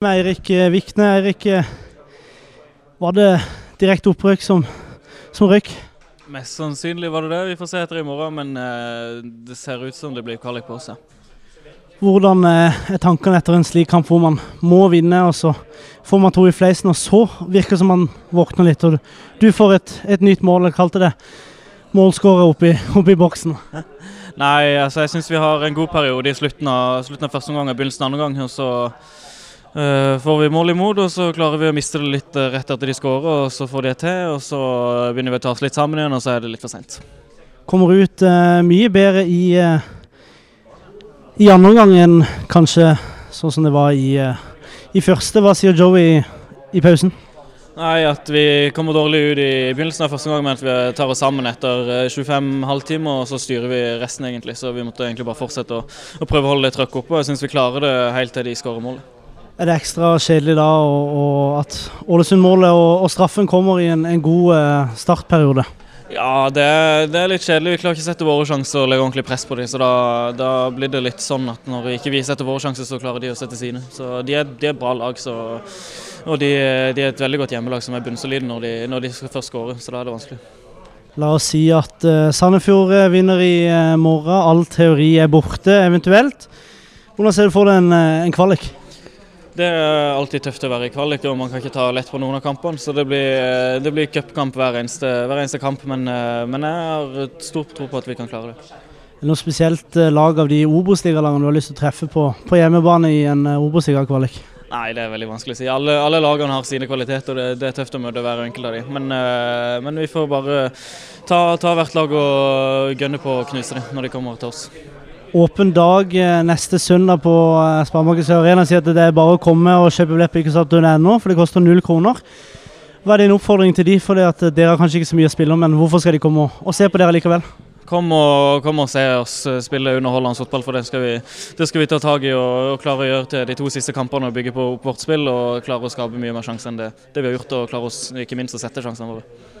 Med Eirik Vikne. Eirik, var det direkte opprykk som, som røyk? Mest sannsynlig var det det. Vi får se etter i morgen, men eh, det ser ut som det blir kvalik på seg. Hvordan eh, er tankene etter en slik kamp hvor man må vinne, og så får man to i fleisen, og så virker det som man våkner litt, og du får et, et nytt mål. Jeg kalte det målskårer oppi, oppi boksen. Nei, altså jeg syns vi har en god periode i slutten av, slutten av første omgang og begynnelsen av andre gang. og så får vi mål imot, og så klarer vi å miste det litt rett etter de skårer. og Så får de et til, og så begynner vi å ta oss litt sammen igjen, og så er det litt for seint. Kommer ut uh, mye bedre i uh i andre omgang enn kanskje sånn som det var i, uh, i første. Hva sier Joey i, i, pausen? Nei, At vi kommer dårlig ut i begynnelsen av første gang, men at vi tar oss sammen etter 25 eh, halvtimer, og så styrer vi resten, egentlig. Så vi måtte egentlig bare fortsette å, å prøve å holde det trøkket oppe. Jeg syns vi klarer det helt til de skårer målet. Er det ekstra kjedelig da og, og at Ålesund-målet og, og, straffen kommer i en, en god uh, startperiode? Ja, det det er, litt kjedelig. Vi klarer ikke å sette våre sjanser og legge ordentlig press på dem. Så da, da, blir det litt sånn at når ikke vi setter våre sjanser, så klarer de å sette sine. Så de er, de er bra lag. Så, og de, de, er et veldig godt hjemmelag som er bunnsolide når de, når de skal først skåre. Så da er det vanskelig. La oss si at uh, Sandefjord eh, vinner i uh, morgen. All teori er borte, eventuelt. Hvordan ser du for deg en, en kvalik? Det er alltid tøft å være i kvalik, og man kan ikke ta lett på noen av kampene. Så det blir, eh, det blir cupkamp hver, hver, eneste kamp, men, eh, men jeg har stor tro på at vi kan klare det. Er det noe spesielt eh, lag av de Obos-ligalagene du har lyst til å treffe på, på hjemmebane i en Obos-ligakvalik? Nei, det er veldig vanskelig å si. Alle, alle lagene har sine kvaliteter, og det, det, er tøft å møte hver enkelt av dem. Men, men vi får bare ta, ta hvert lag og gønne på å knuse dem når de kommer til oss åpen dag eh, neste søndag på eh, Sør Arena. Sier at det er bare å komme og kjøpe billett på ikke.no, for det koster null kroner. Hva er din oppfordring til de? For dere har kanskje ikke så mye å spille om, men hvorfor skal de komme og, se på dere likevel? Kom og, kom og se oss eh, spille underholdende fotball, for det skal vi, det skal vi ta tak i og, og, klare å gjøre til de to siste kampene. og Bygge på vårt spill og klare å skape mye mer sjanser enn det, det vi har gjort, og klare oss ikke minst å sette sjansene våre.